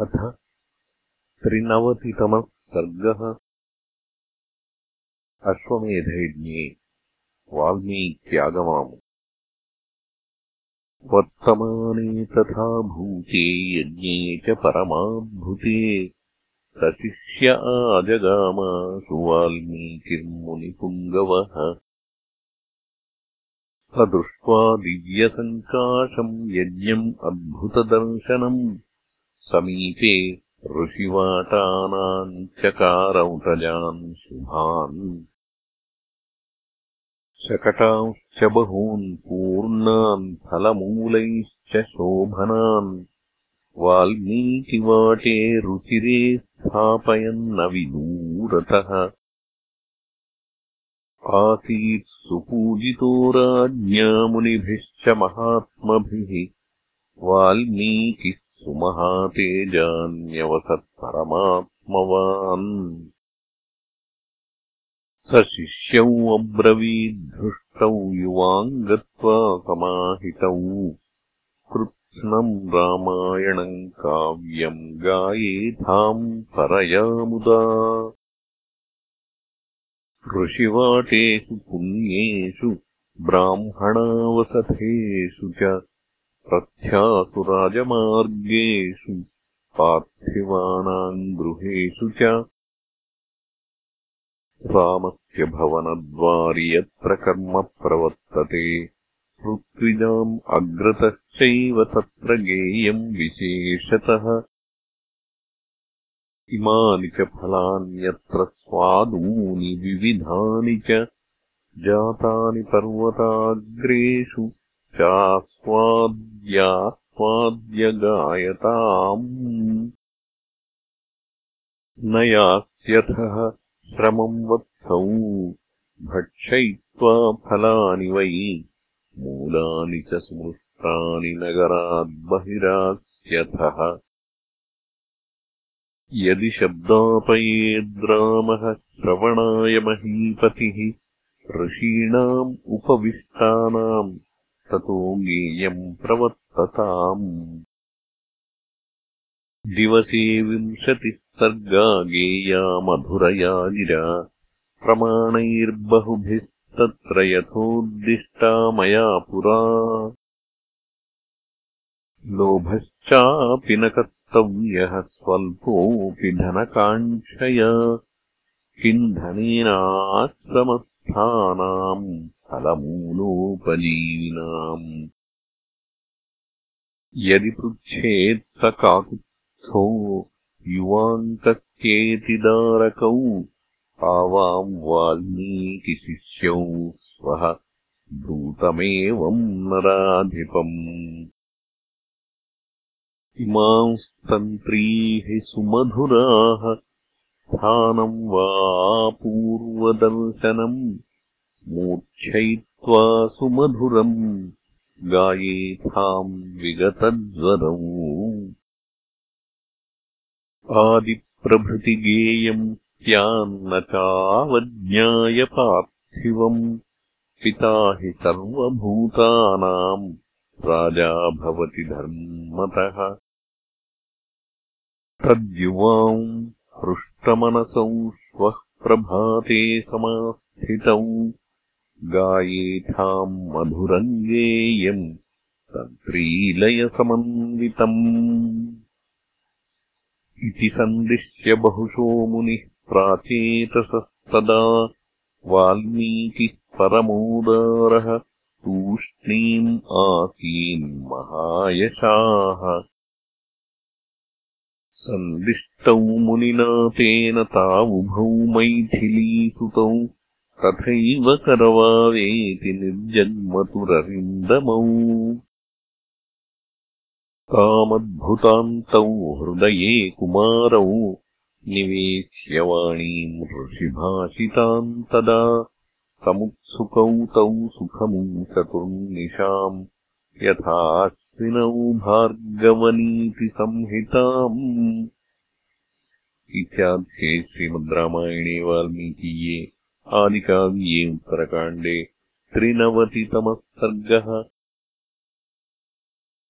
अथ त्रिनवतितमः सर्गः। अश्वमेधयज्ञे वाल्मीक्यागमाम्। वर्तमाने तथा भूते यज्ञे च परमाद्भुते। सशिष्य आजगामासु वाल्मीकिर्मुनिपुङ्गवः। स दृष्ट्वा दिव्यसङ्काशम् यज्ञम् अद्भुतदर्शनम् समीपे ऋषिवाटानाम् चकारौटजान् शुभान्। शकटांश्च बहून् पूर्णान् फलमूलैश्च शोभनान्। वाल्मीकिवाटे रुचिरे स्थापयन्नविदूरतः आसीत् सुपूजितो राज्ञामुनिभिश्च महात्मभिः। वाल्मीकिः सुमहातेजान्यवसत्परमात्मवान् स शिष्यौ अब्रवीद्धृष्टौ युवाम् गत्वा समाहितौ। कृत्स्नम् रामायणम् काव्यम् गायेथाम् परयामुदा ऋषिवाटेषु पुण्येषु ब्राह्मणावसथेषु च प्रथ्यासु राजमार्गेषु पार्थिवानाम् गृहेषु च। रामस्य भवनद्वारि यत्र कर्म प्रवर्तते ऋत्विजाम् अग्रतश्चैव तत्र गेयम् विशेषतः। इमानि च फलान्यत्र स्वादूनि विविधानि च जातानि पर्वताग्रेषु चास्वाद्यास्वाद्यगायताम् न यास्यथः श्रमम् वत्सौ भक्षयित्वा फलानि वै। मूलानि च स्मृष्टानि नगराद्बहिरास्यथः यदि शब्दापयेद्रामः श्रवणाय महीपतिः ऋषीणाम् उपविष्टानाम् ततो गेयम् प्रवर्तताम्। दिवसे विंशतिः सर्गा गेया मधुरया गिरा। प्रमाणैर्बहुभिस्तत्र यथोद्दिष्टा मया पुरा। लोभश्चापि न कर्तव्यः स्वल्पोऽपि धनकाङ्क्षया। किम् धनेनाश्रमस्थानाम् फलमूलोपजीविनाम् यदि पृच्छेत् स काकुत्स्थो युवाङ्कस्येतिदारकौ आवाम् वाल्मीकिशिष्यौ स्वः भूतमेवम् नराधिपम्। इमांस्तन्त्रीः सुमधुराः स्थानम् वा पूर्वदर्शनम् मूर्च्छयित्वा सुमधुरम् गायेथाम् विगतज्वरौ। आदिप्रभृतिगेयम् स्यान्न चावज्ञाय पार्थिवम् पिता हि सर्वभूतानाम् राजा भवति धर्मतः। तद्युवाम् हृष्टमनसौ श्वः प्रभाते समास्थितौ गायेथाम् मधुरम् गेयम् तन्त्रीलयसमन्वितम् इति सन्दिश्य बहुशो मुनिः प्राचेतसस्तदा वाल्मीकिः परमोदारः तूष्णीम् आसीन्महायशाः सन्दिष्टौ मुनिना तेन तावुभौ मैथिलीसुतौ तथैव करवावेति निर्जग्मतुररिन्दमौ तामद्भुतान्तौ हृदये कुमारौ निवेश्यवाणीम् ऋषिभाषिताम् तदा समुत्सुकौ तौ सुखमु चतुर्निशाम् यथाश्विनौ भार्गवनीतिसंहिताम्। इत्याख्ये श्रीमद् रामायणे वाल्मीकीये आदिकाव्ये उत्तरकाण्डे त्रिनवतितमः सर्गः